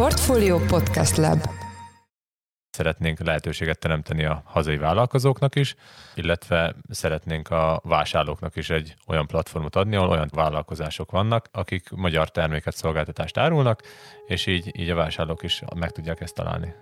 Portfolio Podcast Lab Szeretnénk lehetőséget teremteni a hazai vállalkozóknak is, illetve szeretnénk a vásárlóknak is egy olyan platformot adni, ahol olyan vállalkozások vannak, akik magyar terméket, szolgáltatást árulnak, és így, így a vásárlók is meg tudják ezt találni.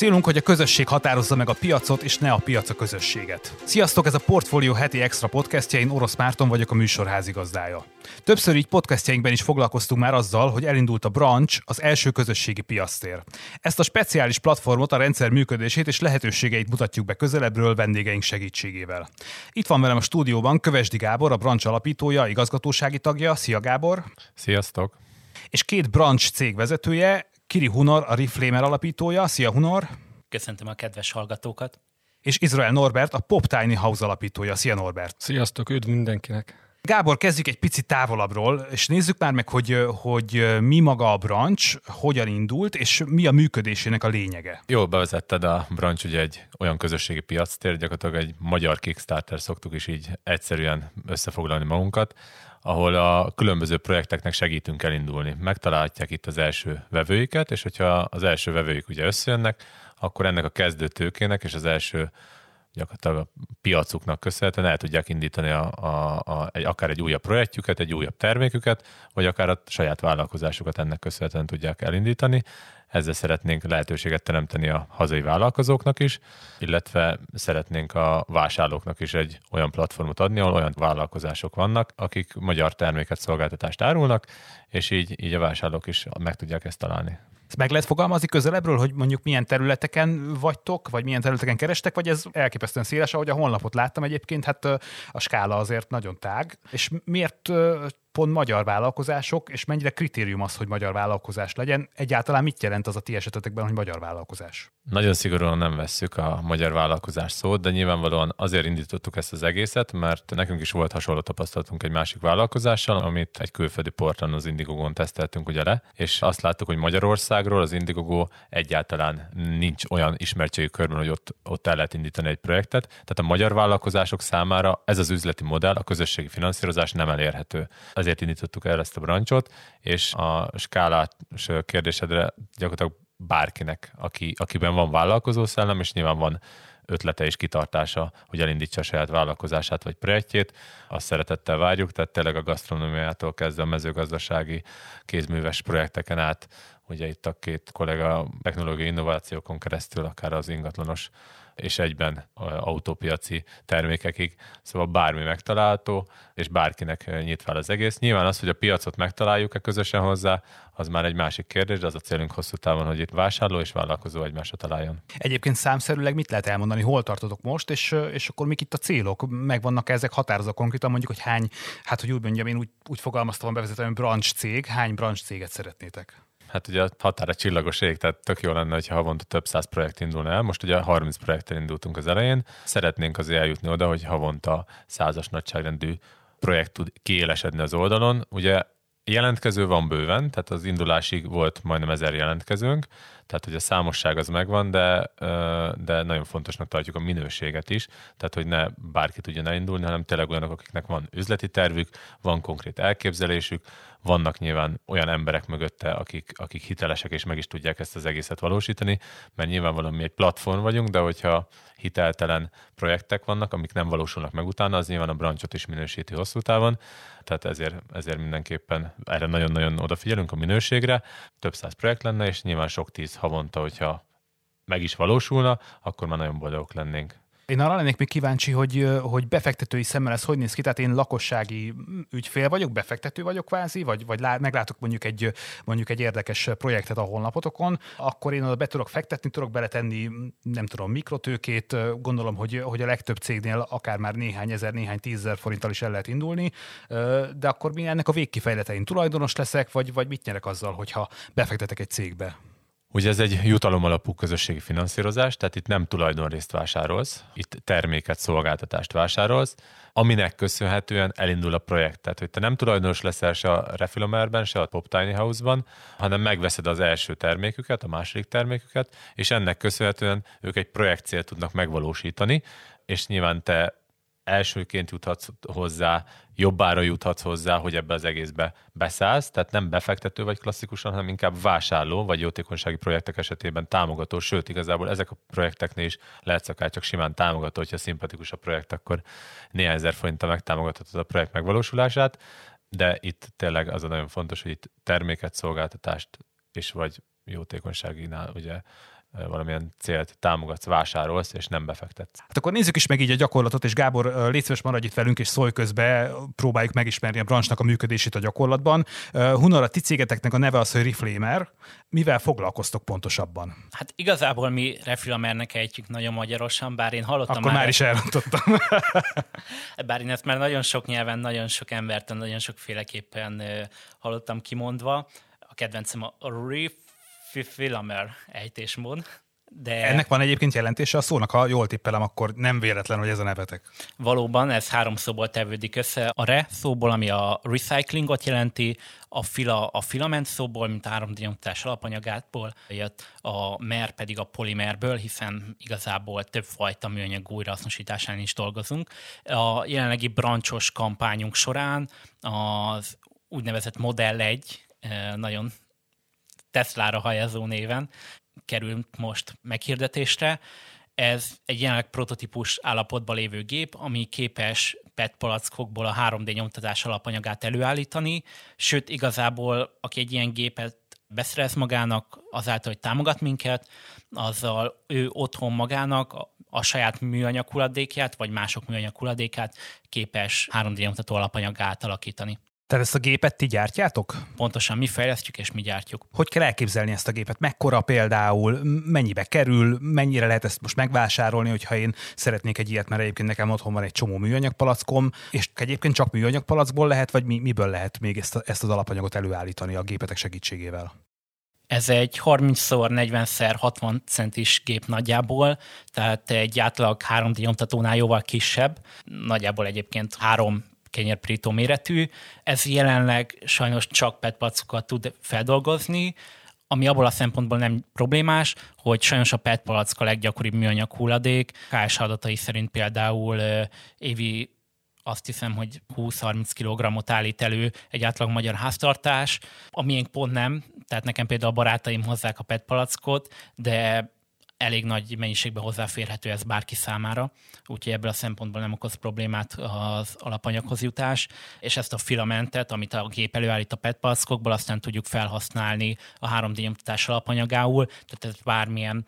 Célunk, hogy a közösség határozza meg a piacot, és ne a piac a közösséget. Sziasztok, ez a Portfolio heti extra podcastja, én Orosz Márton vagyok a műsor házigazdája. Többször így podcastjainkben is foglalkoztunk már azzal, hogy elindult a Branch, az első közösségi piasztér. Ezt a speciális platformot, a rendszer működését és lehetőségeit mutatjuk be közelebbről vendégeink segítségével. Itt van velem a stúdióban Kövesdi Gábor, a Branch alapítója, igazgatósági tagja. Szia Gábor! Sziasztok! És két Branch cég vezetője, Kiri Hunor, a Reflamer alapítója. Szia Hunor! Köszöntöm a kedves hallgatókat! És Izrael Norbert, a Pop Tiny House alapítója. Szia Norbert! Sziasztok, üdv mindenkinek! Gábor, kezdjük egy picit távolabbról, és nézzük már meg, hogy, hogy mi maga a branch, hogyan indult, és mi a működésének a lényege. Jól bevezetted a branch, ugye egy olyan közösségi piactér, gyakorlatilag egy magyar Kickstarter szoktuk is így egyszerűen összefoglalni magunkat, ahol a különböző projekteknek segítünk elindulni. Megtalálhatják itt az első vevőiket, és hogyha az első vevőik ugye összejönnek, akkor ennek a kezdőtőkének és az első gyakorlatilag a piacuknak köszönhetően el tudják indítani a, a, a, egy, akár egy újabb projektjüket, egy újabb terméküket, vagy akár a saját vállalkozásukat ennek köszönhetően tudják elindítani. Ezzel szeretnénk lehetőséget teremteni a hazai vállalkozóknak is, illetve szeretnénk a vásárlóknak is egy olyan platformot adni, ahol olyan vállalkozások vannak, akik magyar terméket, szolgáltatást árulnak, és így, így a vásárlók is meg tudják ezt találni. Ezt meg lehet fogalmazni közelebbről, hogy mondjuk milyen területeken vagytok, vagy milyen területeken kerestek, vagy ez elképesztően széles, ahogy a honlapot láttam egyébként, hát a skála azért nagyon tág. És miért pont magyar vállalkozások, és mennyire kritérium az, hogy magyar vállalkozás legyen? Egyáltalán mit jelent az a ti esetetekben, hogy magyar vállalkozás? Nagyon szigorúan nem vesszük a magyar vállalkozás szót, de nyilvánvalóan azért indítottuk ezt az egészet, mert nekünk is volt hasonló tapasztalatunk egy másik vállalkozással, amit egy külföldi porton az Indiegogon teszteltünk ugye le, és azt láttuk, hogy Magyarországról az Indiegogo egyáltalán nincs olyan ismertségi körben, hogy ott, ott el lehet indítani egy projektet. Tehát a magyar vállalkozások számára ez az üzleti modell, a közösségi finanszírozás nem elérhető ezért indítottuk el ezt a brancsot, és a skálás kérdésedre gyakorlatilag bárkinek, aki, akiben van vállalkozó szellem, és nyilván van ötlete és kitartása, hogy elindítsa a saját vállalkozását vagy projektjét, azt szeretettel várjuk, tehát tényleg a gasztronómiától kezdve a mezőgazdasági kézműves projekteken át, ugye itt a két kollega technológiai innovációkon keresztül, akár az ingatlanos és egyben autópiaci termékekig, szóval bármi megtalálható, és bárkinek nyit fel az egész. Nyilván az, hogy a piacot megtaláljuk-e közösen hozzá, az már egy másik kérdés, de az a célunk hosszú távon, hogy itt vásárló és vállalkozó egymásra találjon. Egyébként számszerűleg mit lehet elmondani, hol tartotok most, és, és akkor mik itt a célok? Megvannak -e ezek határozva konkrétan, mondjuk, hogy hány, hát hogy úgy mondjam, én úgy, úgy fogalmaztam bevezetően, hogy branch cég, hány branch céget szeretnétek? Hát ugye a határa csillagos ég, tehát tök jó lenne, hogyha havonta több száz projekt indulna el. Most ugye 30 projekttel indultunk az elején. Szeretnénk azért eljutni oda, hogy havonta százas nagyságrendű projekt tud kiélesedni az oldalon. Ugye jelentkező van bőven, tehát az indulásig volt majdnem ezer jelentkezőnk, tehát hogy a számosság az megvan, de, de nagyon fontosnak tartjuk a minőséget is, tehát hogy ne bárki tudjon elindulni, hanem tényleg olyanok, akiknek van üzleti tervük, van konkrét elképzelésük, vannak nyilván olyan emberek mögötte, akik, akik hitelesek és meg is tudják ezt az egészet valósítani, mert nyilvánvalóan mi egy platform vagyunk, de hogyha hiteltelen projektek vannak, amik nem valósulnak meg utána, az nyilván a brancsot is minősíti hosszú távon, tehát ezért, ezért mindenképpen erre nagyon-nagyon odafigyelünk a minőségre, több száz projekt lenne, és nyilván sok tíz havonta, hogyha meg is valósulna, akkor már nagyon boldogok lennénk. Én arra lennék még kíváncsi, hogy, hogy befektetői szemmel ez hogy néz ki, tehát én lakossági ügyfél vagyok, befektető vagyok kvázi, vagy, vagy lá, meglátok mondjuk egy, mondjuk egy érdekes projektet a honlapotokon, akkor én oda be tudok fektetni, tudok beletenni, nem tudom, mikrotőkét, gondolom, hogy, hogy a legtöbb cégnél akár már néhány ezer, néhány tízezer forinttal is el lehet indulni, de akkor mi ennek a végkifejletein tulajdonos leszek, vagy, vagy mit nyerek azzal, hogyha befektetek egy cégbe? Ugye ez egy jutalom alapú közösségi finanszírozás, tehát itt nem tulajdonrészt vásárolsz, itt terméket, szolgáltatást vásárolsz, aminek köszönhetően elindul a projekt. Tehát, hogy te nem tulajdonos leszel se a Refilomerben, se a Pop Tiny House-ban, hanem megveszed az első terméküket, a második terméküket, és ennek köszönhetően ők egy projektcélt tudnak megvalósítani, és nyilván te elsőként juthatsz hozzá, jobbára juthatsz hozzá, hogy ebbe az egészbe beszállsz, tehát nem befektető vagy klasszikusan, hanem inkább vásárló, vagy jótékonysági projektek esetében támogató, sőt, igazából ezek a projekteknél is lehetsz akár csak simán támogató, hogyha szimpatikus a projekt, akkor néhány ezer forinttal megtámogathatod a projekt megvalósulását, de itt tényleg az a nagyon fontos, hogy itt terméket, szolgáltatást és vagy jótékonyságinál ugye valamilyen célt támogatsz, vásárolsz, és nem befektetsz. Hát akkor nézzük is meg így a gyakorlatot, és Gábor, légy szíves, maradj itt velünk, és szólj közbe, próbáljuk megismerni a branchnak a működését a gyakorlatban. Hunor, a ti cégeteknek a neve az, hogy Reflamer. Mivel foglalkoztok pontosabban? Hát igazából mi Reflamernek ejtjük nagyon magyarosan, bár én hallottam Akkor már, már is elrontottam. bár én ezt már nagyon sok nyelven, nagyon sok emberten, nagyon sokféleképpen hallottam kimondva. A kedvencem a Ref Filamer ejtésmód. De Ennek van egyébként jelentése a szónak, ha jól tippelem, akkor nem véletlen, hogy ez a nevetek. Valóban, ez három szóból tevődik össze. A re szóból, ami a recyclingot jelenti, a fila a filament szóból, mint a 3D nyomtatás alapanyagából jött, a mer pedig a polimerből, hiszen igazából többfajta műanyag újrahasznosításán is dolgozunk. A jelenlegi brancsos kampányunk során az úgynevezett Modell 1 eh, nagyon Tesla-ra hajazó néven kerül most meghirdetésre. Ez egy jelenleg prototípus állapotban lévő gép, ami képes PET palackokból a 3D nyomtatás alapanyagát előállítani, sőt igazából aki egy ilyen gépet beszerez magának, azáltal, hogy támogat minket, azzal ő otthon magának a, saját műanyag hulladékját, vagy mások műanyag hulladékát képes 3D nyomtató alapanyagát alakítani. Tehát ezt a gépet ti gyártjátok? Pontosan, mi fejlesztjük és mi gyártjuk. Hogy kell elképzelni ezt a gépet? Mekkora például? Mennyibe kerül? Mennyire lehet ezt most megvásárolni, hogyha én szeretnék egy ilyet, mert egyébként nekem otthon van egy csomó műanyagpalackom, és egyébként csak műanyagpalackból lehet, vagy mi, miből lehet még ezt, a, ezt az alapanyagot előállítani a gépetek segítségével? Ez egy 30x40x60 centis gép nagyjából, tehát egy átlag 3D nyomtatónál jóval kisebb, nagyjából egyébként három kenyérprító méretű. Ez jelenleg sajnos csak PET tud feldolgozni, ami abból a szempontból nem problémás, hogy sajnos a PET palack a leggyakoribb műanyag hulladék. KS adatai szerint például évi azt hiszem, hogy 20-30 kg-ot állít elő egy átlag magyar háztartás, amilyen pont nem, tehát nekem például a barátaim hozzák a PET palackot, de elég nagy mennyiségben hozzáférhető ez bárki számára, úgyhogy ebből a szempontból nem okoz problémát az alapanyaghoz jutás, és ezt a filamentet, amit a gép előállít a PET palackokból, aztán tudjuk felhasználni a 3D nyomtatás alapanyagául, tehát ez bármilyen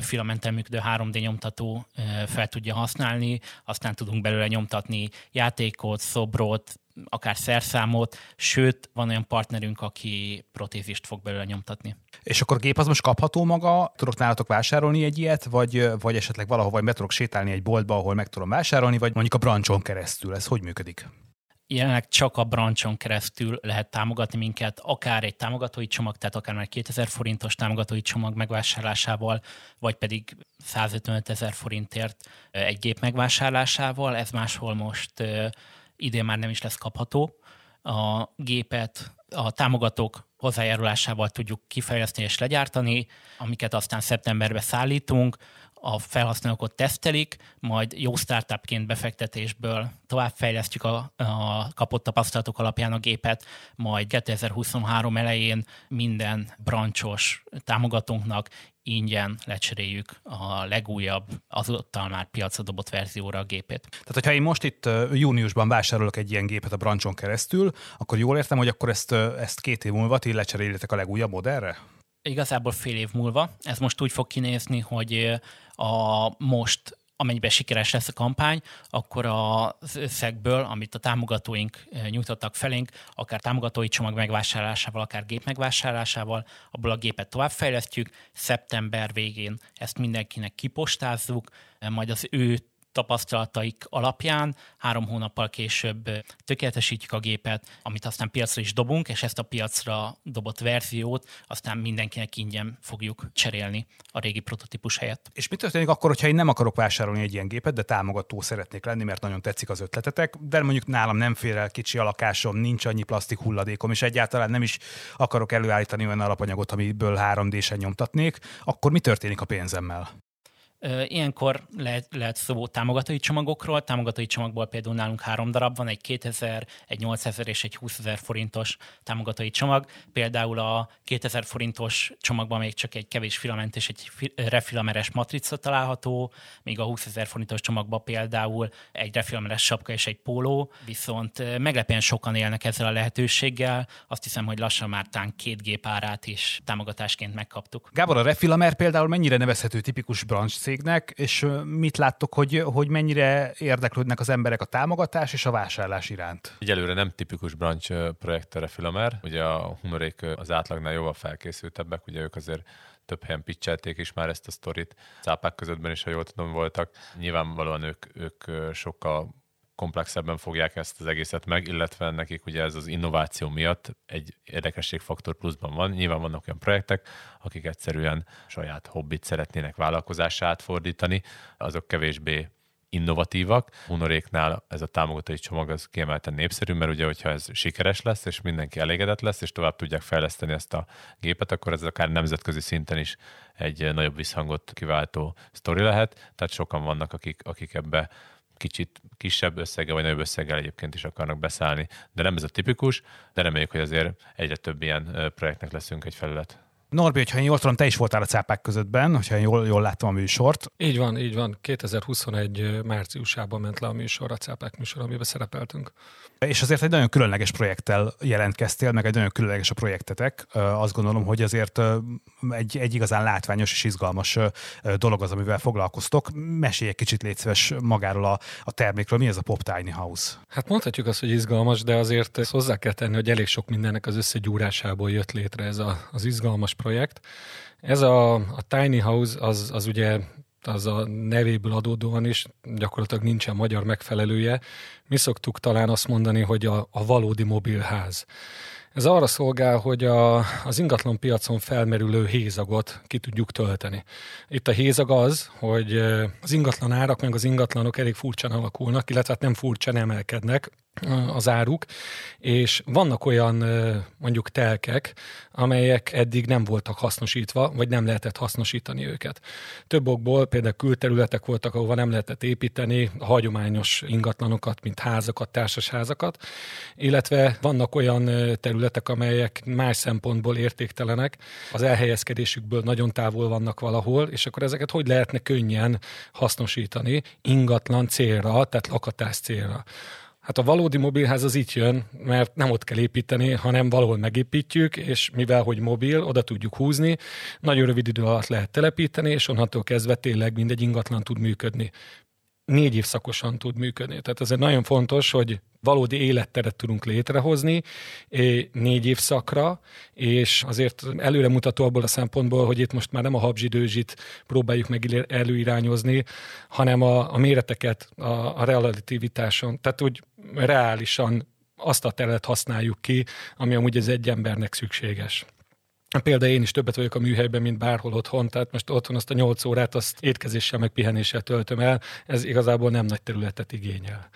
filamenten működő 3D nyomtató fel tudja használni, aztán tudunk belőle nyomtatni játékot, szobrot, akár szerszámot, sőt, van olyan partnerünk, aki protézist fog belőle nyomtatni. És akkor a gép az most kapható maga? Tudok nálatok vásárolni egy ilyet, vagy, vagy esetleg valahova be tudok sétálni egy boltba, ahol meg tudom vásárolni, vagy mondjuk a brancson keresztül? Ez hogy működik? jelenleg csak a brancson keresztül lehet támogatni minket, akár egy támogatói csomag, tehát akár már 2000 forintos támogatói csomag megvásárlásával, vagy pedig 155 ezer forintért egy gép megvásárlásával. Ez máshol most idén már nem is lesz kapható. A gépet a támogatók hozzájárulásával tudjuk kifejleszteni és legyártani, amiket aztán szeptemberbe szállítunk a felhasználók ott tesztelik, majd jó startupként befektetésből továbbfejlesztjük a, a kapott tapasztalatok alapján a gépet, majd 2023 elején minden brancsos támogatónknak ingyen lecseréljük a legújabb, azóta már piacra dobott verzióra a gépét. Tehát, hogyha én most itt júniusban vásárolok egy ilyen gépet a brancson keresztül, akkor jól értem, hogy akkor ezt, ezt két év múlva ti lecseréljetek a legújabb modellre? Igazából fél év múlva. Ez most úgy fog kinézni, hogy a most amennyiben sikeres lesz a kampány, akkor az összegből, amit a támogatóink nyújtottak felénk, akár támogatói csomag megvásárlásával, akár gép megvásárlásával, abból a gépet továbbfejlesztjük, szeptember végén ezt mindenkinek kipostázzuk, majd az ő tapasztalataik alapján három hónappal később tökéletesítjük a gépet, amit aztán piacra is dobunk, és ezt a piacra dobott verziót aztán mindenkinek ingyen fogjuk cserélni a régi prototípus helyett. És mi történik akkor, hogyha én nem akarok vásárolni egy ilyen gépet, de támogató szeretnék lenni, mert nagyon tetszik az ötletetek, de mondjuk nálam nem fér el kicsi a lakásom, nincs annyi plastik hulladékom, és egyáltalán nem is akarok előállítani olyan alapanyagot, amiből 3D-sen nyomtatnék, akkor mi történik a pénzemmel? Ilyenkor lehet, lehet szó támogatói csomagokról. Támogatói csomagból például nálunk három darab van, egy 2000, egy 8000 és egy 20 ezer forintos támogatói csomag. Például a 2000 forintos csomagban még csak egy kevés filament és egy refilameres matrica található, míg a 20 ezer forintos csomagban például egy refilameres sapka és egy póló, viszont meglepően sokan élnek ezzel a lehetőséggel. Azt hiszem, hogy lassan már tán két gép árát is támogatásként megkaptuk. Gábor, a refilamer például mennyire nevezhető tipikus branch cégnek, és mit láttok, hogy, hogy mennyire érdeklődnek az emberek a támogatás és a vásárlás iránt? Egyelőre nem tipikus branch projekt a refilamer. Ugye a humorék az átlagnál jóval felkészültebbek, ugye ők azért több helyen pitchelték is már ezt a sztorit. Cápák közöttben is, ha jól tudom, voltak. Nyilvánvalóan ők, ők sokkal komplexebben fogják ezt az egészet meg, illetve nekik ugye ez az innováció miatt egy érdekességfaktor pluszban van. Nyilván vannak olyan projektek, akik egyszerűen saját hobbit szeretnének vállalkozását átfordítani, azok kevésbé innovatívak. Honoréknál ez a támogatói csomag az kiemelten népszerű, mert ugye, hogyha ez sikeres lesz, és mindenki elégedett lesz, és tovább tudják fejleszteni ezt a gépet, akkor ez akár nemzetközi szinten is egy nagyobb visszhangot kiváltó sztori lehet. Tehát sokan vannak, akik, akik ebbe kicsit kisebb összeggel vagy nagyobb összeggel egyébként is akarnak beszállni. De nem ez a tipikus, de reméljük, hogy azért egyre több ilyen projektnek leszünk egy felület. Norbi, hogyha én jól tudom, te is voltál a cápák közöttben, hogyha én jól, jól láttam a műsort. Így van, így van. 2021 márciusában ment le a műsor, a cápák műsor, amiben szerepeltünk. És azért egy nagyon különleges projekttel jelentkeztél, meg egy nagyon különleges a projektetek. Azt gondolom, hogy azért egy, egy igazán látványos és izgalmas dolog az, amivel foglalkoztok. Mesélj egy kicsit légy szíves magáról a, a termékről. Mi ez a Pop Tiny House? Hát mondhatjuk azt, hogy izgalmas, de azért hozzá kell tenni, hogy elég sok mindennek az összegyúrásából jött létre ez a, az izgalmas projekt. Ez a, a Tiny House az, az ugye az a nevéből adódóan is gyakorlatilag nincsen magyar megfelelője. Mi szoktuk talán azt mondani, hogy a, a valódi mobilház. Ez arra szolgál, hogy a, az ingatlan piacon felmerülő hézagot ki tudjuk tölteni. Itt a hézag az, hogy az ingatlan árak meg az ingatlanok elég furcsán alakulnak, illetve hát nem furcsán emelkednek, az áruk, és vannak olyan mondjuk telkek, amelyek eddig nem voltak hasznosítva, vagy nem lehetett hasznosítani őket. Több okból például külterületek voltak, ahova nem lehetett építeni a hagyományos ingatlanokat, mint házakat, társasházakat, illetve vannak olyan területek, amelyek más szempontból értéktelenek, az elhelyezkedésükből nagyon távol vannak valahol, és akkor ezeket hogy lehetne könnyen hasznosítani ingatlan célra, tehát lakatás célra. Hát a valódi mobilház az itt jön, mert nem ott kell építeni, hanem valahol megépítjük, és mivel hogy mobil, oda tudjuk húzni, nagyon rövid idő alatt lehet telepíteni, és onnantól kezdve tényleg mindegy ingatlan tud működni négy évszakosan tud működni. Tehát ez egy nagyon fontos, hogy valódi életteret tudunk létrehozni négy évszakra, és azért előremutató abból a szempontból, hogy itt most már nem a habzsidőzsit próbáljuk meg előirányozni, hanem a, a méreteket a, a relativitáson, tehát úgy reálisan azt a teret használjuk ki, ami amúgy az egy embernek szükséges. Például én is többet vagyok a műhelyben, mint bárhol otthon, tehát most otthon azt a 8 órát azt étkezéssel meg pihenéssel töltöm el, ez igazából nem nagy területet igényel.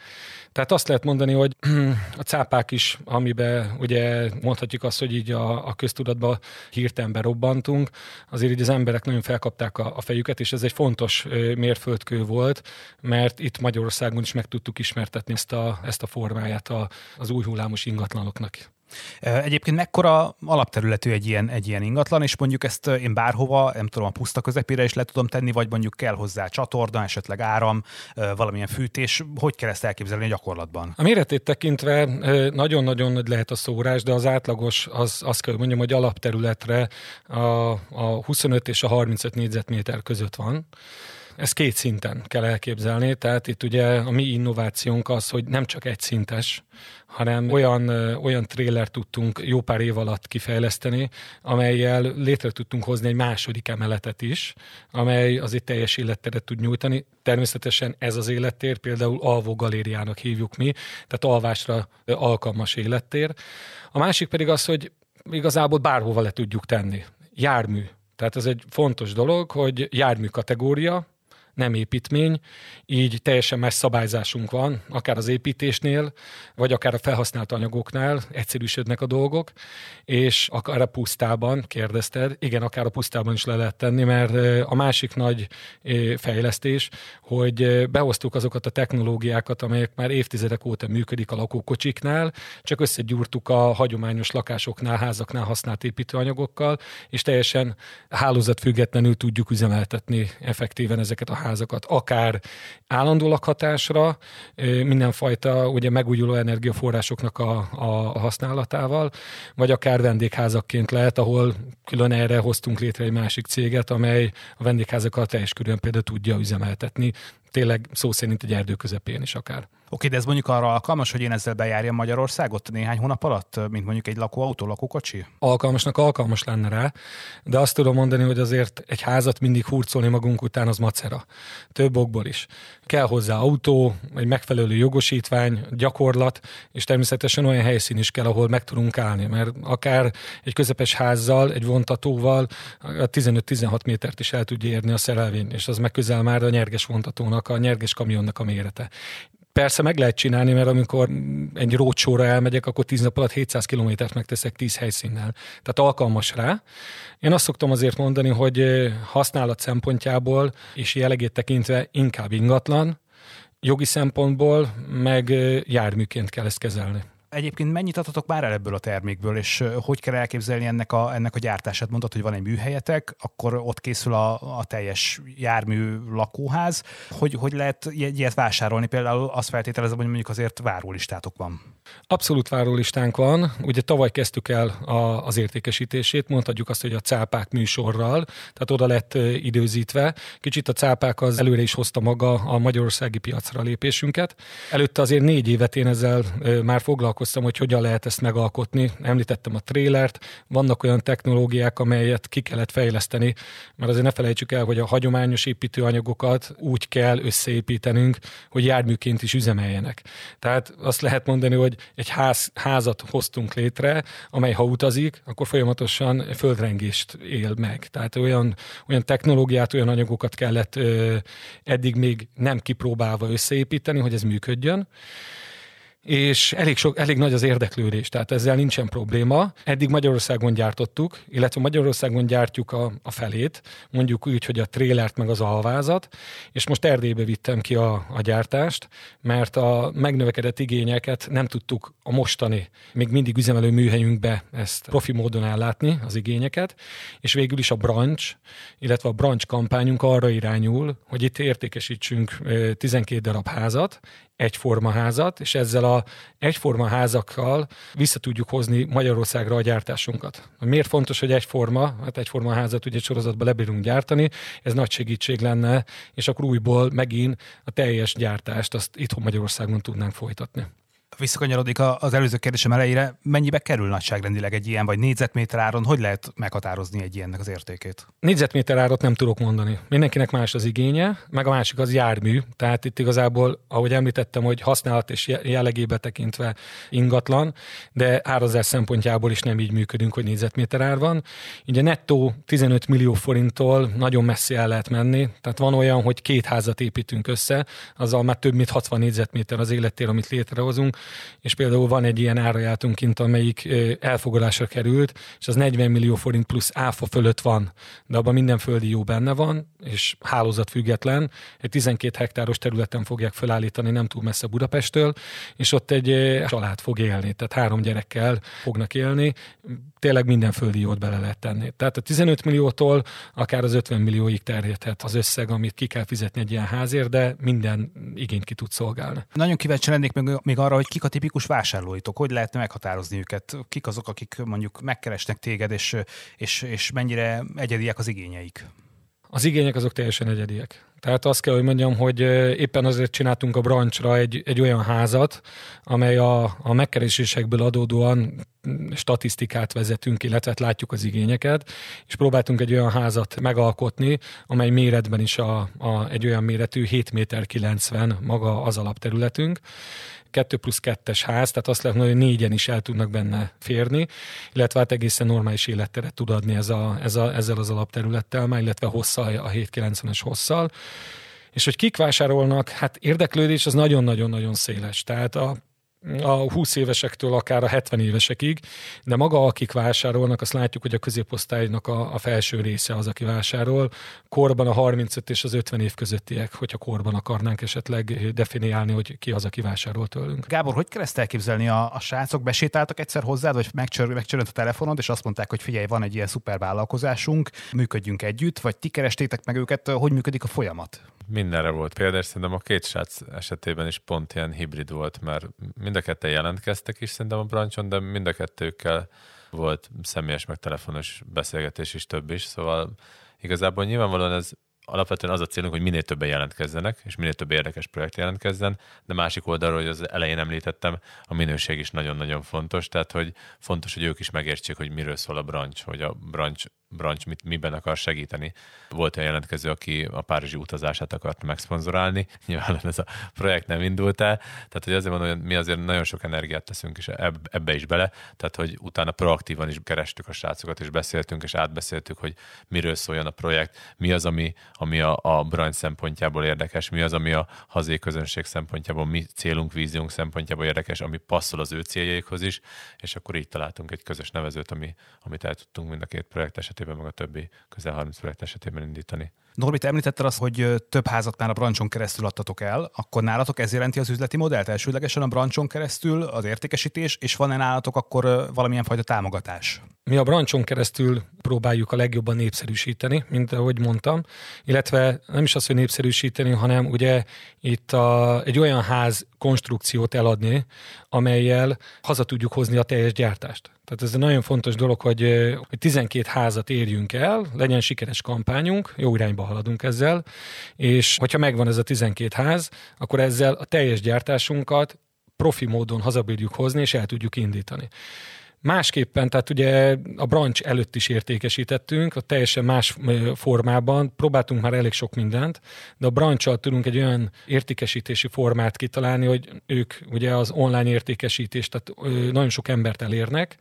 Tehát azt lehet mondani, hogy a cápák is, amiben ugye mondhatjuk azt, hogy így a, a köztudatba hirtelen berobbantunk, azért így az emberek nagyon felkapták a, a fejüket, és ez egy fontos mérföldkő volt, mert itt Magyarországon is meg tudtuk ismertetni ezt a, ezt a formáját a, az új hullámos ingatlanoknak. Egyébként mekkora alapterületű egy ilyen, egy ilyen ingatlan, és mondjuk ezt én bárhova, nem tudom, a puszta közepére is le tudom tenni, vagy mondjuk kell hozzá csatorna, esetleg áram, valamilyen fűtés. Hogy kell ezt elképzelni a gyakorlatban? A méretét tekintve nagyon-nagyon nagy lehet a szórás, de az átlagos, az, azt kell mondjam, hogy alapterületre a, a 25 és a 35 négyzetméter között van. Ezt két szinten kell elképzelni, tehát itt ugye a mi innovációnk az, hogy nem csak egy szintes, hanem olyan, olyan tréler tudtunk jó pár év alatt kifejleszteni, amelyel létre tudtunk hozni egy második emeletet is, amely az egy teljes életteret tud nyújtani. Természetesen ez az élettér például alvó galériának hívjuk mi, tehát alvásra alkalmas élettér. A másik pedig az, hogy igazából bárhova le tudjuk tenni. Jármű. Tehát ez egy fontos dolog, hogy jármű kategória, nem építmény, így teljesen más szabályzásunk van, akár az építésnél, vagy akár a felhasznált anyagoknál egyszerűsödnek a dolgok, és akár a pusztában, kérdezted, igen, akár a pusztában is le lehet tenni, mert a másik nagy fejlesztés, hogy behoztuk azokat a technológiákat, amelyek már évtizedek óta működik a lakókocsiknál, csak összegyúrtuk a hagyományos lakásoknál, házaknál használt építőanyagokkal, és teljesen hálózatfüggetlenül tudjuk üzemeltetni effektíven ezeket a házakat, akár állandó lakhatásra, mindenfajta ugye megújuló energiaforrásoknak a, a használatával, vagy akár vendégházakként lehet, ahol külön erre hoztunk létre egy másik céget, amely a vendégházakat teljes körülön például tudja üzemeltetni, tényleg szó szerint egy erdő közepén is akár. Oké, de ez mondjuk arra alkalmas, hogy én ezzel bejárjam Magyarországot néhány hónap alatt, mint mondjuk egy lakóautó, lakókocsi? Alkalmasnak alkalmas lenne rá, de azt tudom mondani, hogy azért egy házat mindig hurcolni magunk után az macera. Több okból is. Kell hozzá autó, egy megfelelő jogosítvány, gyakorlat, és természetesen olyan helyszín is kell, ahol meg tudunk állni, mert akár egy közepes házzal, egy vontatóval a 15-16 métert is el tudja érni a szerelvény, és az meg közel már a nyerges vontatónak, a nyerges kamionnak a mérete persze meg lehet csinálni, mert amikor egy rócsóra elmegyek, akkor 10 nap alatt 700 kilométert megteszek 10 helyszínnel. Tehát alkalmas rá. Én azt szoktam azért mondani, hogy használat szempontjából és jellegét tekintve inkább ingatlan, jogi szempontból meg járműként kell ezt kezelni. Egyébként mennyit adhatok már el ebből a termékből, és hogy kell elképzelni ennek a, ennek a gyártását? Mondtad, hogy van egy műhelyetek, akkor ott készül a, a teljes jármű lakóház. Hogy, hogy lehet ilyet vásárolni? Például azt feltételezem, hogy mondjuk azért várólistátok van. Abszolút várólistánk van. Ugye tavaly kezdtük el a, az értékesítését, mondhatjuk azt, hogy a cápák műsorral, tehát oda lett időzítve. Kicsit a cápák az előre is hozta maga a magyarországi piacra lépésünket. Előtte azért négy évet én ezzel már foglalkoztam, foglalkoztam, hogy hogyan lehet ezt megalkotni. Említettem a trélert, vannak olyan technológiák, amelyet ki kellett fejleszteni, mert azért ne felejtsük el, hogy a hagyományos építőanyagokat úgy kell összeépítenünk, hogy járműként is üzemeljenek. Tehát azt lehet mondani, hogy egy ház, házat hoztunk létre, amely ha utazik, akkor folyamatosan földrengést él meg. Tehát olyan, olyan technológiát, olyan anyagokat kellett ö, eddig még nem kipróbálva összeépíteni, hogy ez működjön és elég, sok, elég nagy az érdeklődés, tehát ezzel nincsen probléma. Eddig Magyarországon gyártottuk, illetve Magyarországon gyártjuk a, a felét, mondjuk úgy, hogy a trélert meg az alvázat, és most Erdélybe vittem ki a, a gyártást, mert a megnövekedett igényeket nem tudtuk a mostani, még mindig üzemelő műhelyünkbe ezt profi módon ellátni, az igényeket, és végül is a branch, illetve a branch kampányunk arra irányul, hogy itt értékesítsünk 12 darab házat, egyforma házat, és ezzel a egyforma házakkal vissza tudjuk hozni Magyarországra a gyártásunkat. Miért fontos, hogy egyforma? Hát egyforma házat ugye sorozatban lebírunk gyártani, ez nagy segítség lenne, és akkor újból megint a teljes gyártást azt itthon Magyarországon tudnánk folytatni visszakanyarodik az előző kérdésem elejére, mennyibe kerül nagyságrendileg egy ilyen, vagy négyzetméter áron, hogy lehet meghatározni egy ilyennek az értékét? Négyzetméter árat nem tudok mondani. Mindenkinek más az igénye, meg a másik az jármű, tehát itt igazából, ahogy említettem, hogy használat és jellegébe tekintve ingatlan, de árazás szempontjából is nem így működünk, hogy négyzetméter ár van. Ugye nettó 15 millió forinttól nagyon messzi el lehet menni, tehát van olyan, hogy két házat építünk össze, azzal már több mint 60 négyzetméter az élettér, amit létrehozunk, és például van egy ilyen árajátunk kint, amelyik elfogadásra került, és az 40 millió forint plusz áfa fölött van, de abban minden földi jó benne van, és hálózat független. Egy 12 hektáros területen fogják felállítani, nem túl messze Budapesttől, és ott egy család fog élni, tehát három gyerekkel fognak élni, tényleg minden földi jót bele lehet tenni. Tehát a 15 milliótól akár az 50 millióig terjedhet az összeg, amit ki kell fizetni egy ilyen házért, de minden igényt ki tud szolgálni. Nagyon kíváncsi lennék még, még arra, hogy kik a tipikus vásárlóitok, hogy lehetne meghatározni őket, kik azok, akik mondjuk megkeresnek téged, és, és, és mennyire egyediek az igényeik? Az igények azok teljesen egyediek. Tehát azt kell, hogy mondjam, hogy éppen azért csináltunk a brancsra egy, egy olyan házat, amely a, a megkeresésekből adódóan statisztikát vezetünk, illetve hát látjuk az igényeket, és próbáltunk egy olyan házat megalkotni, amely méretben is a, a, egy olyan méretű 7 méter 90 maga az alapterületünk, 2 plusz 2-es ház, tehát azt lehet mondani, hogy négyen is el tudnak benne férni, illetve hát egészen normális életteret tud adni ez a, ez a, ezzel az alapterülettel, már, illetve hosszal, a 790-es hosszal És hogy kik vásárolnak, hát érdeklődés az nagyon-nagyon-nagyon széles. Tehát a a 20 évesektől akár a 70 évesekig, de maga, akik vásárolnak, azt látjuk, hogy a középosztálynak a, a felső része az, aki vásárol. Korban a 35 és az 50 év közöttiek, hogyha korban akarnánk esetleg definiálni, hogy ki az, aki vásárol tőlünk. Gábor, hogy kell ezt elképzelni? A, a srácok besétáltak egyszer hozzád, vagy megcsör, megcsörönt a telefonod, és azt mondták, hogy figyelj, van egy ilyen szuper vállalkozásunk, működjünk együtt, vagy ti kerestétek meg őket, hogy működik a folyamat? Mindenre volt példa, és szerintem a két srác esetében is pont ilyen hibrid volt, mert mind a ketten jelentkeztek is szerintem a brancson, de mind a kettőkkel volt személyes meg telefonos beszélgetés is több is, szóval igazából nyilvánvalóan ez alapvetően az a célunk, hogy minél többen jelentkezzenek, és minél több érdekes projekt jelentkezzen, de másik oldalról, hogy az elején említettem, a minőség is nagyon-nagyon fontos, tehát hogy fontos, hogy ők is megértsék, hogy miről szól a branch, hogy a branch branch mit, miben akar segíteni. Volt egy jelentkező, aki a párizsi utazását akart megszponzorálni. Nyilván ez a projekt nem indult el. Tehát, hogy azért mondom, hogy mi azért nagyon sok energiát teszünk is ebbe is bele. Tehát, hogy utána proaktívan is kerestük a srácokat, és beszéltünk, és átbeszéltük, hogy miről szóljon a projekt, mi az, ami, ami a, a branch szempontjából érdekes, mi az, ami a hazai közönség szempontjából, mi célunk, víziónk szempontjából érdekes, ami passzol az ő céljaikhoz is, és akkor így találtunk egy közös nevezőt, ami, amit el tudtunk mind a két projekt esetében, meg a többi közel 30 projekt esetében indítani. Norbit, említetted azt, hogy több házat már a brancson keresztül adtatok el, akkor nálatok ez jelenti az üzleti modellt elsődlegesen a brancson keresztül, az értékesítés, és van-e nálatok akkor valamilyen fajta támogatás? Mi a brancson keresztül próbáljuk a legjobban népszerűsíteni, mint ahogy mondtam, illetve nem is az, hogy népszerűsíteni, hanem ugye itt a, egy olyan ház konstrukciót eladni, amelyel haza tudjuk hozni a teljes gyártást. Tehát ez egy nagyon fontos dolog, hogy, hogy 12 házat érjünk el, legyen sikeres kampányunk, jó irányba haladunk ezzel, és hogyha megvan ez a 12 ház, akkor ezzel a teljes gyártásunkat profi módon hazabírjuk hozni, és el tudjuk indítani. Másképpen, tehát ugye a branch előtt is értékesítettünk, a teljesen más formában, próbáltunk már elég sok mindent, de a branch tudunk egy olyan értékesítési formát kitalálni, hogy ők ugye az online értékesítést, tehát nagyon sok embert elérnek,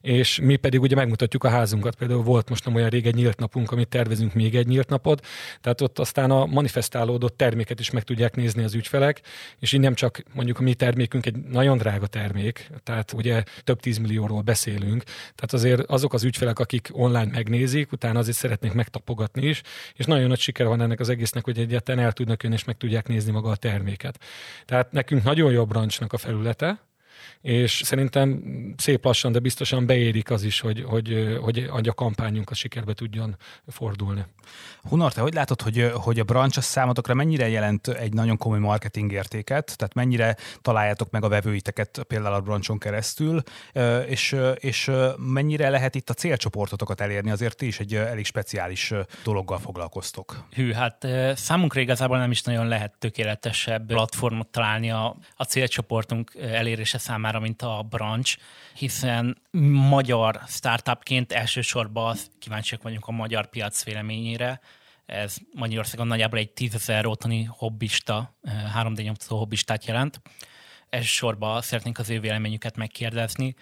és mi pedig ugye megmutatjuk a házunkat. Például volt most nem olyan rég egy nyílt napunk, amit tervezünk még egy nyílt napot, tehát ott aztán a manifestálódott terméket is meg tudják nézni az ügyfelek, és így nem csak mondjuk a mi termékünk egy nagyon drága termék, tehát ugye több tízmillióról beszélünk, tehát azért azok az ügyfelek, akik online megnézik, utána azért szeretnék megtapogatni is, és nagyon nagy siker van ennek az egésznek, hogy egyáltalán el tudnak jönni és meg tudják nézni maga a terméket. Tehát nekünk nagyon jobb brancsnak a felülete, és szerintem szép lassan, de biztosan beérik az is, hogy, hogy, hogy, hogy a kampányunk a sikerbe tudjon fordulni. Hunor, te hogy látod, hogy, hogy a branch a számotokra mennyire jelent egy nagyon komoly marketing értéket, tehát mennyire találjátok meg a vevőiteket például a branchon keresztül, és, és mennyire lehet itt a célcsoportotokat elérni, azért ti is egy elég speciális dologgal foglalkoztok. Hű, hát számunkra igazából nem is nagyon lehet tökéletesebb platformot találni a, a célcsoportunk elérése számára, mint a branch, hiszen magyar startupként elsősorban kíváncsiak vagyunk a magyar piac véleményére. Ez Magyarországon nagyjából egy tízezer otthoni hobbista, 3D eh, nyomtató hobbistát jelent. Elsősorban szeretnénk az ő véleményüket megkérdezni,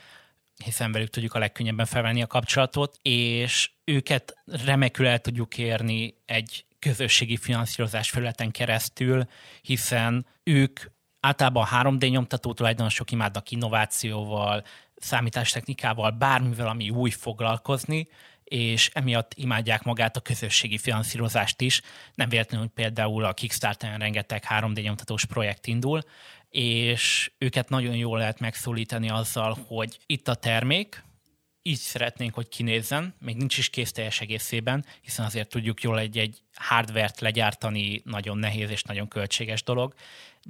hiszen velük tudjuk a legkönnyebben felvenni a kapcsolatot, és őket remekül el tudjuk érni egy közösségi finanszírozás felületen keresztül, hiszen ők általában a 3D nyomtató tulajdonosok imádnak innovációval, számítástechnikával, bármivel, ami új foglalkozni, és emiatt imádják magát a közösségi finanszírozást is. Nem véletlenül, hogy például a Kickstarter-en rengeteg 3D nyomtatós projekt indul, és őket nagyon jól lehet megszólítani azzal, hogy itt a termék, így szeretnénk, hogy kinézzen, még nincs is kész teljes egészében, hiszen azért tudjuk jól egy, egy hardvert legyártani nagyon nehéz és nagyon költséges dolog,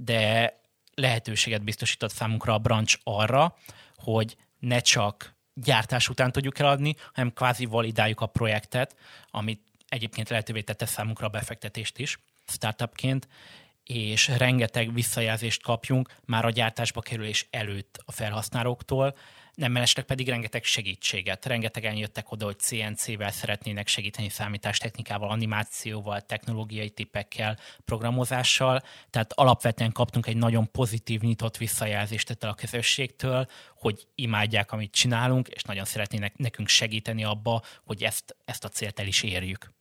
de lehetőséget biztosított számunkra a branch arra, hogy ne csak gyártás után tudjuk eladni, hanem kvázi validáljuk a projektet, amit egyébként lehetővé tette számunkra a befektetést is startupként, és rengeteg visszajelzést kapjunk már a gyártásba kerülés előtt a felhasználóktól, nem mellesleg pedig rengeteg segítséget. Rengetegen jöttek oda, hogy CNC-vel szeretnének segíteni számítástechnikával, animációval, technológiai tippekkel, programozással. Tehát alapvetően kaptunk egy nagyon pozitív, nyitott visszajelzést ettől a közösségtől, hogy imádják, amit csinálunk, és nagyon szeretnének nekünk segíteni abba, hogy ezt, ezt a célt el is érjük.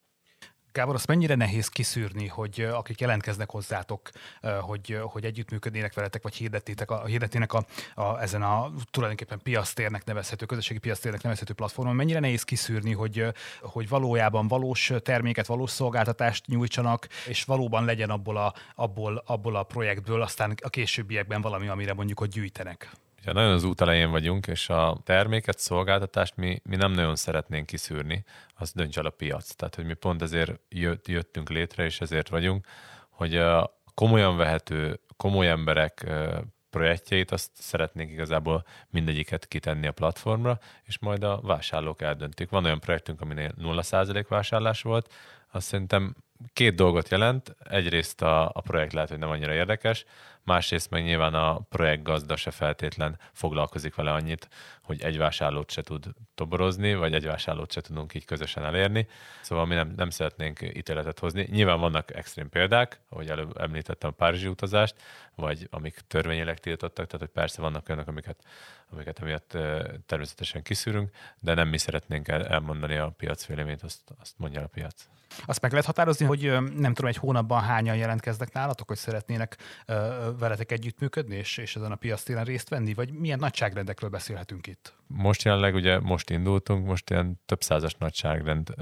Gábor, azt mennyire nehéz kiszűrni, hogy akik jelentkeznek hozzátok, hogy, hogy együttműködnének veletek, vagy hirdetnének, a, hirdetnének a, a, ezen a tulajdonképpen piasztérnek nevezhető, közösségi piasztérnek nevezhető platformon, mennyire nehéz kiszűrni, hogy, hogy valójában valós terméket, valós szolgáltatást nyújtsanak, és valóban legyen abból a, abból, abból a projektből aztán a későbbiekben valami, amire mondjuk, hogy gyűjtenek. Ja, nagyon az út elején vagyunk, és a terméket, szolgáltatást mi, mi nem nagyon szeretnénk kiszűrni, az dönts el a piac. Tehát, hogy mi pont ezért jött, jöttünk létre, és ezért vagyunk, hogy a komolyan vehető, komoly emberek projektjeit, azt szeretnénk igazából mindegyiket kitenni a platformra, és majd a vásárlók eldöntik. Van olyan projektünk, aminél 0% vásárlás volt, azt szerintem két dolgot jelent. Egyrészt a, a projekt lehet, hogy nem annyira érdekes, másrészt meg nyilván a projekt gazda se feltétlen foglalkozik vele annyit, hogy egy vásárlót se tud toborozni, vagy egy vásárlót se tudunk így közösen elérni. Szóval mi nem, nem szeretnénk ítéletet hozni. Nyilván vannak extrém példák, ahogy előbb említettem a Párizsi utazást, vagy amik törvényileg tiltottak, tehát hogy persze vannak olyanok, amiket, amiket emiatt természetesen kiszűrünk, de nem mi szeretnénk elmondani a piac véleményt, azt, azt mondja a piac. Azt meg lehet határozni, hogy nem tudom, egy hónapban hányan jelentkeznek nálatok, hogy szeretnének veletek együttműködni, és, és ezen a piac téren részt venni, vagy milyen nagyságrendekről beszélhetünk itt? Most jelenleg ugye most indultunk, most ilyen több százas nagyságrend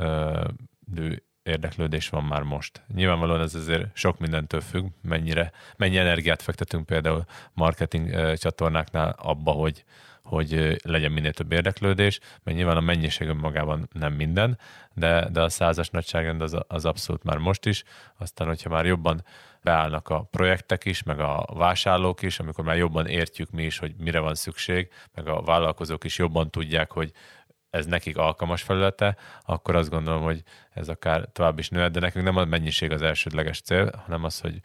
érdeklődés van már most. Nyilvánvalóan ez azért sok mindentől függ, mennyire, mennyi energiát fektetünk például marketing csatornáknál abba, hogy, hogy legyen minél több érdeklődés, mert nyilván a mennyiség magában nem minden, de, de a százas nagyságrend az, az abszolút már most is. Aztán, hogyha már jobban beállnak a projektek is, meg a vásárlók is, amikor már jobban értjük mi is, hogy mire van szükség, meg a vállalkozók is jobban tudják, hogy ez nekik alkalmas felülete, akkor azt gondolom, hogy ez akár tovább is nőhet, de nekünk nem a mennyiség az elsődleges cél, hanem az, hogy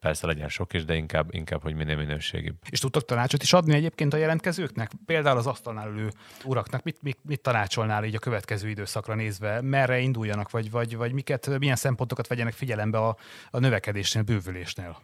persze legyen sok is, de inkább, inkább hogy minél minőségibb. És tudtok tanácsot is adni egyébként a jelentkezőknek? Például az asztalnál ülő uraknak mit, mit, mit tanácsolnál így a következő időszakra nézve? Merre induljanak, vagy, vagy, vagy miket, milyen szempontokat vegyenek figyelembe a, a növekedésnél, bővülésnél?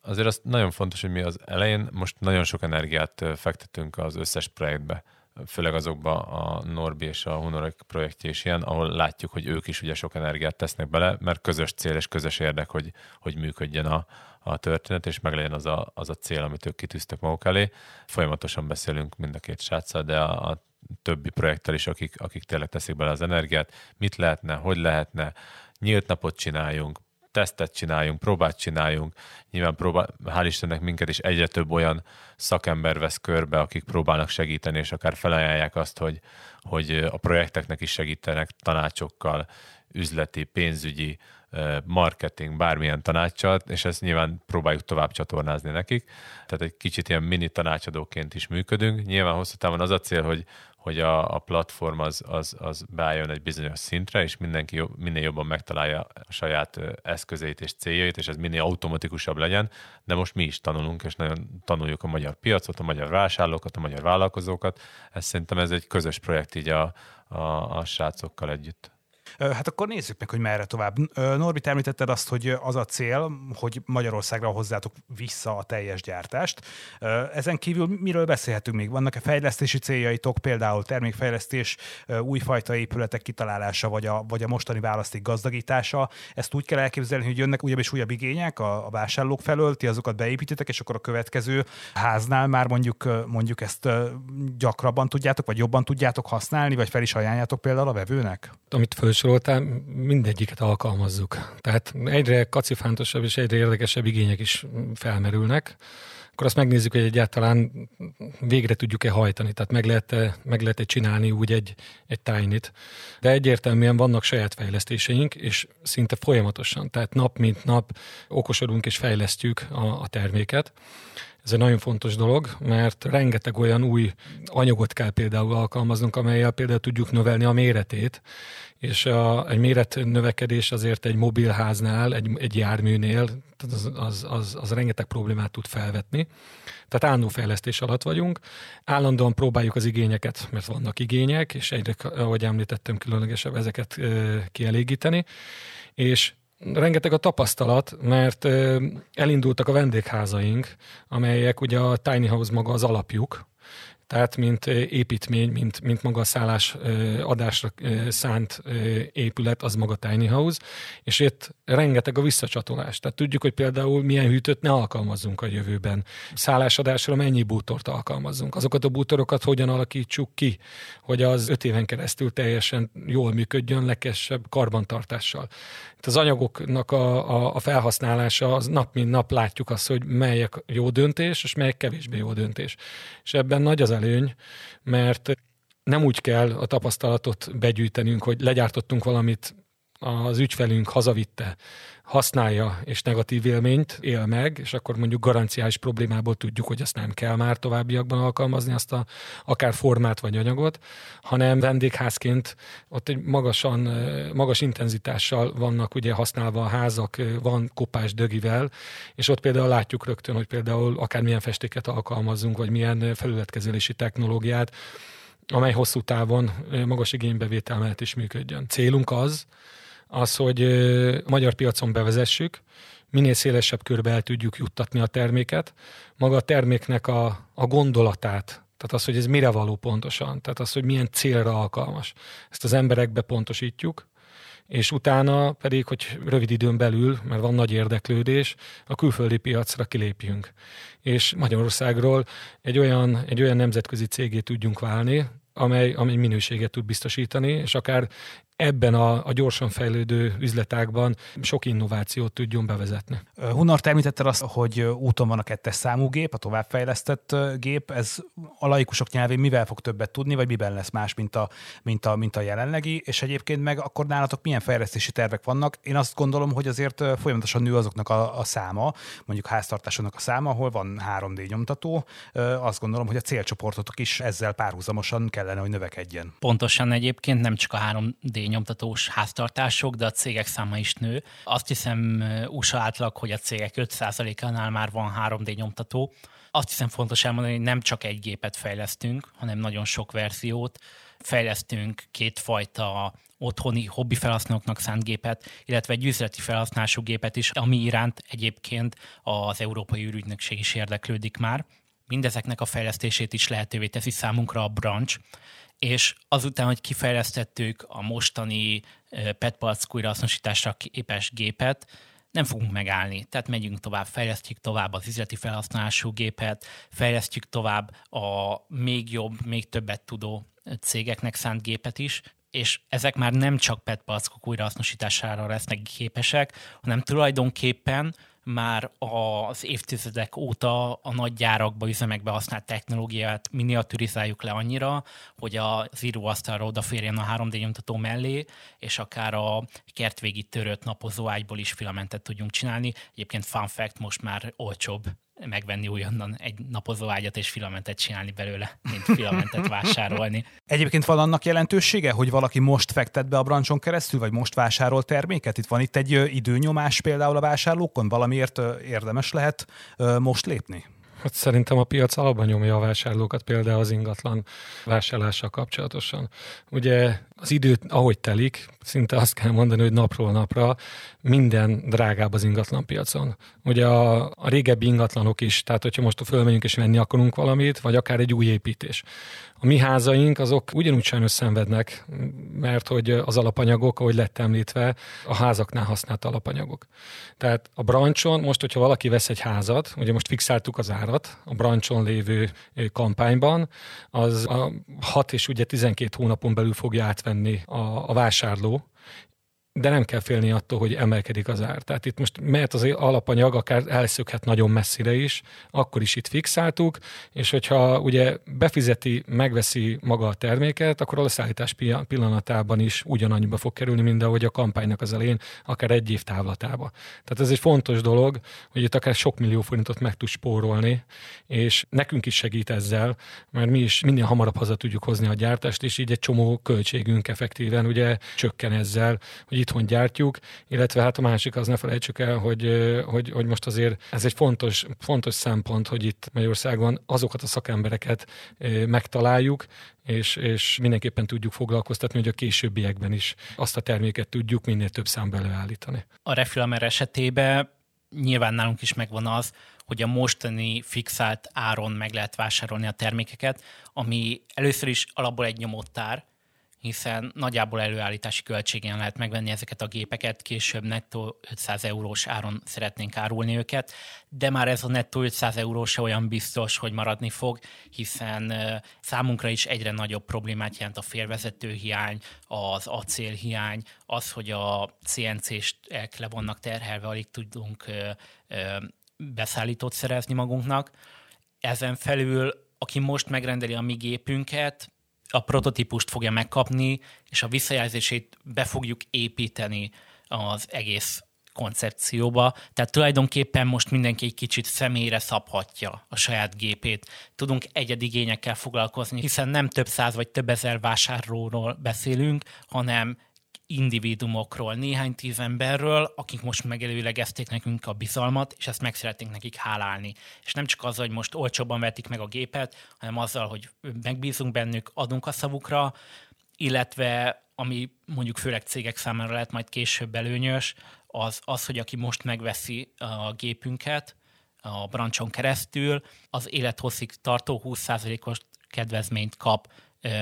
Azért az nagyon fontos, hogy mi az elején most nagyon sok energiát fektetünk az összes projektbe főleg azokba a Norbi és a Honorek projektje is ilyen, ahol látjuk, hogy ők is ugye sok energiát tesznek bele, mert közös cél és közös érdek, hogy, hogy működjön a, a történet, és meg legyen az a, az a cél, amit ők kitűztek maguk elé. Folyamatosan beszélünk mind a két sráccal, de a, a többi projekttel is, akik, akik tényleg teszik bele az energiát, mit lehetne, hogy lehetne, nyílt napot csináljunk, tesztet csináljunk, próbát csináljunk. Nyilván próbál, hál' Istennek minket is egyre több olyan szakember vesz körbe, akik próbálnak segíteni, és akár felajánlják azt, hogy, hogy a projekteknek is segítenek tanácsokkal, üzleti, pénzügyi, marketing, bármilyen tanácssal, és ezt nyilván próbáljuk tovább csatornázni nekik. Tehát egy kicsit ilyen mini tanácsadóként is működünk. Nyilván hosszú távon az a cél, hogy hogy a, a platform az, az, az beálljon egy bizonyos szintre, és mindenki jobb, minél jobban megtalálja a saját eszközeit és céljait, és ez minél automatikusabb legyen, de most mi is tanulunk, és nagyon tanuljuk a magyar piacot, a magyar vásárlókat, a magyar vállalkozókat. Ez szerintem ez egy közös projekt így a, a, a srácokkal együtt. Hát akkor nézzük meg, hogy merre tovább. Norbit említetted azt, hogy az a cél, hogy Magyarországra hozzátok vissza a teljes gyártást. Ezen kívül miről beszélhetünk még? Vannak-e fejlesztési céljaitok, például termékfejlesztés, újfajta épületek kitalálása, vagy a, vagy a mostani választék gazdagítása? Ezt úgy kell elképzelni, hogy jönnek újabb és újabb igények a, a vásárlók felől, ti azokat beépítitek, és akkor a következő háznál már mondjuk, mondjuk ezt gyakrabban tudjátok, vagy jobban tudjátok használni, vagy fel is ajánljátok például a vevőnek? Amit föl felsoroltál, mindegyiket alkalmazzuk. Tehát egyre kacifántosabb és egyre érdekesebb igények is felmerülnek, akkor azt megnézzük, hogy egyáltalán végre tudjuk-e hajtani, tehát meg lehet-e, meg lehet-e csinálni úgy egy, egy tiny De egyértelműen vannak saját fejlesztéseink, és szinte folyamatosan, tehát nap mint nap okosodunk és fejlesztjük a, a terméket. Ez egy nagyon fontos dolog, mert rengeteg olyan új anyagot kell például alkalmaznunk, amelyel például tudjuk növelni a méretét, és a, egy méret növekedés azért egy mobilháznál, egy, egy járműnél, az, az, az, az rengeteg problémát tud felvetni. Tehát állandó fejlesztés alatt vagyunk, állandóan próbáljuk az igényeket, mert vannak igények, és egyre, ahogy említettem, különlegesebb ezeket kielégíteni, és rengeteg a tapasztalat, mert elindultak a vendégházaink, amelyek ugye a Tiny House maga az alapjuk, tehát mint építmény, mint, mint maga a szállás adásra szánt épület, az maga Tiny House, és itt rengeteg a visszacsatolás. Tehát tudjuk, hogy például milyen hűtőt ne alkalmazzunk a jövőben. Szállásadásra mennyi bútort alkalmazzunk. Azokat a bútorokat hogyan alakítsuk ki, hogy az öt éven keresztül teljesen jól működjön, legkesebb karbantartással. Itt az anyagoknak a, a, a felhasználása, az nap mint nap látjuk azt, hogy melyek jó döntés, és melyek kevésbé jó döntés. És ebben nagy az előny, mert nem úgy kell a tapasztalatot begyűjtenünk, hogy legyártottunk valamit, az ügyfelünk hazavitte, használja és negatív élményt él meg, és akkor mondjuk garanciális problémából tudjuk, hogy ezt nem kell már továbbiakban alkalmazni, azt a akár formát vagy anyagot, hanem vendégházként ott egy magasan, magas intenzitással vannak ugye használva a házak, van kopás dögivel, és ott például látjuk rögtön, hogy például akár milyen festéket alkalmazzunk, vagy milyen felületkezelési technológiát, amely hosszú távon magas igénybevétel mellett is működjön. Célunk az, az, hogy magyar piacon bevezessük, minél szélesebb körbe el tudjuk juttatni a terméket, maga a terméknek a, a gondolatát, tehát az, hogy ez mire való pontosan, tehát az, hogy milyen célra alkalmas. Ezt az emberekbe pontosítjuk, és utána pedig, hogy rövid időn belül, mert van nagy érdeklődés, a külföldi piacra kilépjünk. És Magyarországról egy olyan, egy olyan nemzetközi cégé tudjunk válni, amely, amely minőséget tud biztosítani, és akár ebben a, a gyorsan fejlődő üzletágban sok innovációt tudjon bevezetni. Hunnar, te említette azt, hogy úton van a kettes számú gép, a továbbfejlesztett gép. Ez a laikusok nyelvén mivel fog többet tudni, vagy miben lesz más, mint a, mint a, mint a jelenlegi, és egyébként meg akkor nálatok milyen fejlesztési tervek vannak? Én azt gondolom, hogy azért folyamatosan nő azoknak a, a száma, mondjuk háztartásoknak a száma, ahol van 3D nyomtató. Azt gondolom, hogy a célcsoportotok is ezzel párhuzamosan kellene, hogy növekedjen. Pontosan egyébként nem csak a 3D nyomtatós háztartások, de a cégek száma is nő. Azt hiszem USA átlag, hogy a cégek 5%-ánál már van 3D nyomtató. Azt hiszem fontos elmondani, hogy nem csak egy gépet fejlesztünk, hanem nagyon sok verziót. Fejlesztünk kétfajta otthoni hobbi felhasználóknak szánt gépet, illetve egy üzleti felhasználású gépet is, ami iránt egyébként az Európai űrügynökség is érdeklődik már. Mindezeknek a fejlesztését is lehetővé teszi számunkra a branch, és azután, hogy kifejlesztettük a mostani petpalck újrahasznosításra képes gépet, nem fogunk megállni. Tehát megyünk tovább, fejlesztjük tovább az üzleti felhasználású gépet, fejlesztjük tovább a még jobb, még többet tudó cégeknek szánt gépet is, és ezek már nem csak PET palackok újrahasznosítására lesznek képesek, hanem tulajdonképpen már az évtizedek óta a nagy gyárakba, üzemekbe használt technológiát miniaturizáljuk le annyira, hogy az íróasztalra odaférjen a 3D nyomtató mellé, és akár a kertvégi törött napozóágyból is filamentet tudjunk csinálni. Egyébként fun fact, most már olcsóbb megvenni újonnan egy napozóágyat és filamentet csinálni belőle, mint filamentet vásárolni. Egyébként van annak jelentősége, hogy valaki most fektet be a brancson keresztül, vagy most vásárol terméket? Itt van itt egy időnyomás például a vásárlókon? Valamiért érdemes lehet most lépni? Hát szerintem a piac alba nyomja a vásárlókat például az ingatlan vásárlással kapcsolatosan. Ugye az idő, ahogy telik, szinte azt kell mondani, hogy napról napra minden drágább az ingatlan piacon. Ugye a, a régebbi ingatlanok is, tehát hogyha most fölmegyünk és venni akarunk valamit, vagy akár egy új építés. A mi házaink azok ugyanúgy sajnos szenvednek, mert hogy az alapanyagok, ahogy lett említve, a házaknál használt alapanyagok. Tehát a brancson, most, hogyha valaki vesz egy házat, ugye most fixáltuk az árat a brancson lévő kampányban, az a 6 és ugye 12 hónapon belül fogja átvenni a, a vásárló, de nem kell félni attól, hogy emelkedik az ár. Tehát itt most mert az alapanyag akár elszökhet nagyon messzire is, akkor is itt fixáltuk, és hogyha ugye befizeti, megveszi maga a terméket, akkor a leszállítás pillanatában is ugyanannyiba fog kerülni, mint ahogy a kampánynak az elején, akár egy év távlatába. Tehát ez egy fontos dolog, hogy itt akár sok millió forintot meg tud spórolni, és nekünk is segít ezzel, mert mi is minél hamarabb haza tudjuk hozni a gyártást, és így egy csomó költségünk effektíven ugye csökken ezzel, hogy itt itthon gyártjuk, illetve hát a másik az ne felejtsük el, hogy, hogy, hogy most azért ez egy fontos, fontos szempont, hogy itt Magyarországon azokat a szakembereket megtaláljuk, és, és mindenképpen tudjuk foglalkoztatni, hogy a későbbiekben is azt a terméket tudjuk minél több számba előállítani. A Refilamer esetében nyilván nálunk is megvan az, hogy a mostani fixált áron meg lehet vásárolni a termékeket, ami először is alapból egy nyomottár, hiszen nagyjából előállítási költségen lehet megvenni ezeket a gépeket, később nettó 500 eurós áron szeretnénk árulni őket, de már ez a nettó 500 eurós se olyan biztos, hogy maradni fog, hiszen számunkra is egyre nagyobb problémát jelent a félvezető hiány, az acél hiány, az, hogy a CNC-ek le vannak terhelve, alig tudunk beszállítót szerezni magunknak. Ezen felül, aki most megrendeli a mi gépünket, a prototípust fogja megkapni, és a visszajelzését be fogjuk építeni az egész koncepcióba. Tehát tulajdonképpen most mindenki egy kicsit személyre szabhatja a saját gépét. Tudunk egyedi igényekkel foglalkozni, hiszen nem több száz vagy több ezer vásárlóról beszélünk, hanem individumokról, néhány tíz emberről, akik most megelőlegezték nekünk a bizalmat, és ezt meg szeretnénk nekik hálálni. És nem csak azzal, hogy most olcsóbban vetik meg a gépet, hanem azzal, hogy megbízunk bennük, adunk a szavukra, illetve ami mondjuk főleg cégek számára lehet majd később előnyös, az, az, hogy aki most megveszi a gépünket a brancson keresztül, az élethosszig tartó 20%-os kedvezményt kap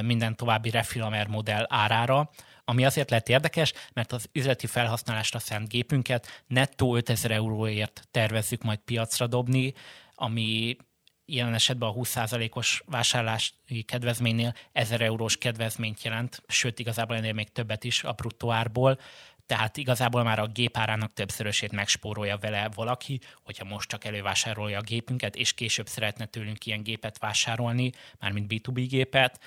minden további Refilamer modell árára, ami azért lehet érdekes, mert az üzleti felhasználásra szánt gépünket nettó 5000 euróért tervezzük majd piacra dobni, ami ilyen esetben a 20%-os vásárlási kedvezménynél 1000 eurós kedvezményt jelent, sőt igazából ennél még többet is a bruttó árból, tehát igazából már a gépárának többszörösét megspórolja vele valaki, hogyha most csak elővásárolja a gépünket, és később szeretne tőlünk ilyen gépet vásárolni, mármint B2B gépet,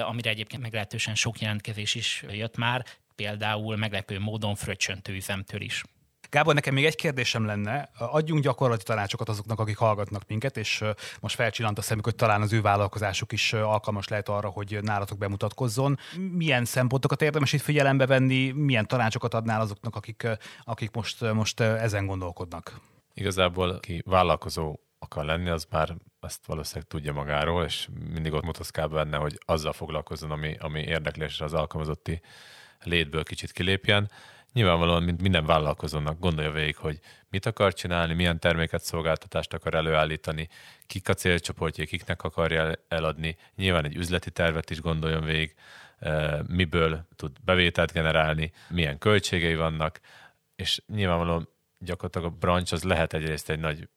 amire egyébként meglehetősen sok jelentkezés is jött már, például meglepő módon fröccsöntő üzemtől is. Gábor, nekem még egy kérdésem lenne. Adjunk gyakorlati tanácsokat azoknak, akik hallgatnak minket, és most felcsillant a szemük, hogy talán az ő vállalkozásuk is alkalmas lehet arra, hogy nálatok bemutatkozzon. Milyen szempontokat érdemes itt figyelembe venni, milyen tanácsokat adnál azoknak, akik, akik most, most ezen gondolkodnak? Igazából, aki vállalkozó akar lenni, az már ezt valószínűleg tudja magáról, és mindig ott motoszkál benne, hogy azzal foglalkozzon, ami, ami érdekli, és az alkalmazotti létből kicsit kilépjen nyilvánvalóan, mint minden vállalkozónak gondolja végig, hogy mit akar csinálni, milyen terméket, szolgáltatást akar előállítani, kik a célcsoportjai, kiknek akarja eladni. Nyilván egy üzleti tervet is gondoljon végig, eh, miből tud bevételt generálni, milyen költségei vannak, és nyilvánvalóan gyakorlatilag a branch az lehet egyrészt egy nagy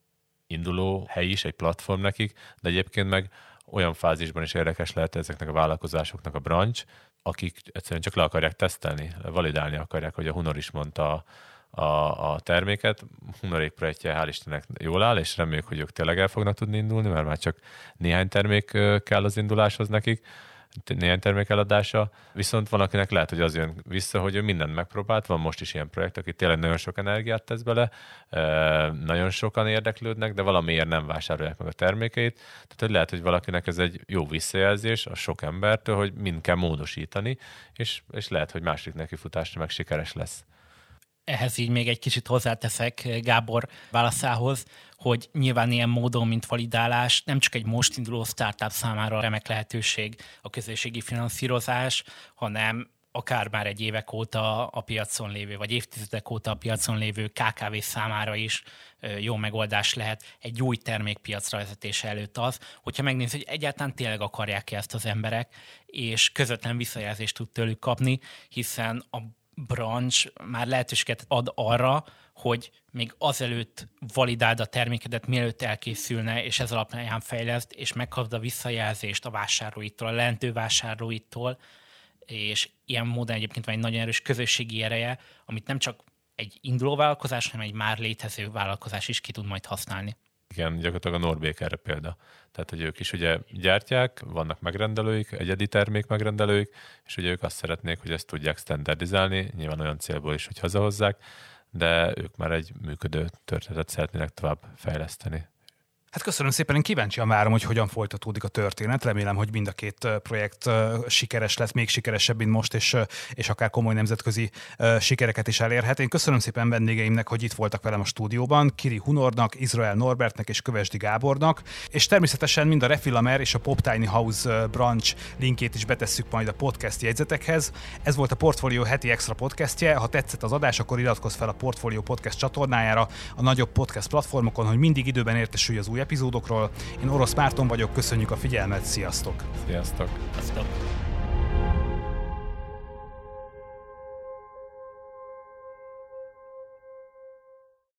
induló hely is, egy platform nekik, de egyébként meg olyan fázisban is érdekes lehet ezeknek a vállalkozásoknak a branch, akik egyszerűen csak le akarják tesztelni, validálni akarják, hogy a Hunor is mondta a, a terméket. Hunorék projektje hál' Istennek jól áll, és reméljük, hogy ők tényleg el fognak tudni indulni, mert már csak néhány termék kell az induláshoz nekik néhány termék eladása, viszont van, akinek lehet, hogy az jön vissza, hogy ő mindent megpróbált, van most is ilyen projekt, aki tényleg nagyon sok energiát tesz bele, nagyon sokan érdeklődnek, de valamiért nem vásárolják meg a termékeit, tehát hogy lehet, hogy valakinek ez egy jó visszajelzés a sok embertől, hogy mind kell módosítani, és, és lehet, hogy másik neki futásra meg sikeres lesz. Ehhez így még egy kicsit hozzáteszek Gábor válaszához, hogy nyilván ilyen módon, mint validálás, nem csak egy most induló startup számára remek lehetőség a közösségi finanszírozás, hanem akár már egy évek óta a piacon lévő, vagy évtizedek óta a piacon lévő KKV számára is jó megoldás lehet egy új termékpiacra vezetése előtt az, hogyha megnézzük, hogy egyáltalán tényleg akarják-e ezt az emberek, és közvetlen visszajelzést tud tőlük kapni, hiszen a branch már lehetőséget ad arra, hogy még azelőtt validáld a termékedet, mielőtt elkészülne, és ez alapján fejleszt, és megkapd a visszajelzést a vásárlóitól, a lentő vásárlóitól, és ilyen módon egyébként van egy nagyon erős közösségi ereje, amit nem csak egy induló vállalkozás, hanem egy már létező vállalkozás is ki tud majd használni. Igen, gyakorlatilag a Norbék erre példa. Tehát, hogy ők is ugye gyártják, vannak megrendelőik, egyedi termék megrendelőik, és ugye ők azt szeretnék, hogy ezt tudják standardizálni, nyilván olyan célból is, hogy hazahozzák, de ők már egy működő történetet szeretnének tovább fejleszteni. Hát köszönöm szépen, én kíváncsian várom, hogy hogyan folytatódik a történet. Remélem, hogy mind a két projekt sikeres lesz, még sikeresebb, mint most, és, és akár komoly nemzetközi sikereket is elérhet. Én köszönöm szépen vendégeimnek, hogy itt voltak velem a stúdióban, Kiri Hunornak, Izrael Norbertnek és Kövesdi Gábornak, és természetesen mind a Refilamer és a Pop Tiny House branch linkét is betesszük majd a podcast jegyzetekhez. Ez volt a Portfolio heti extra podcastje. Ha tetszett az adás, akkor iratkozz fel a Portfolio podcast csatornájára a nagyobb podcast platformokon, hogy mindig időben értesülj az új epizódokról. Én Orosz Márton vagyok, köszönjük a figyelmet, sziasztok! Sziasztok! sziasztok.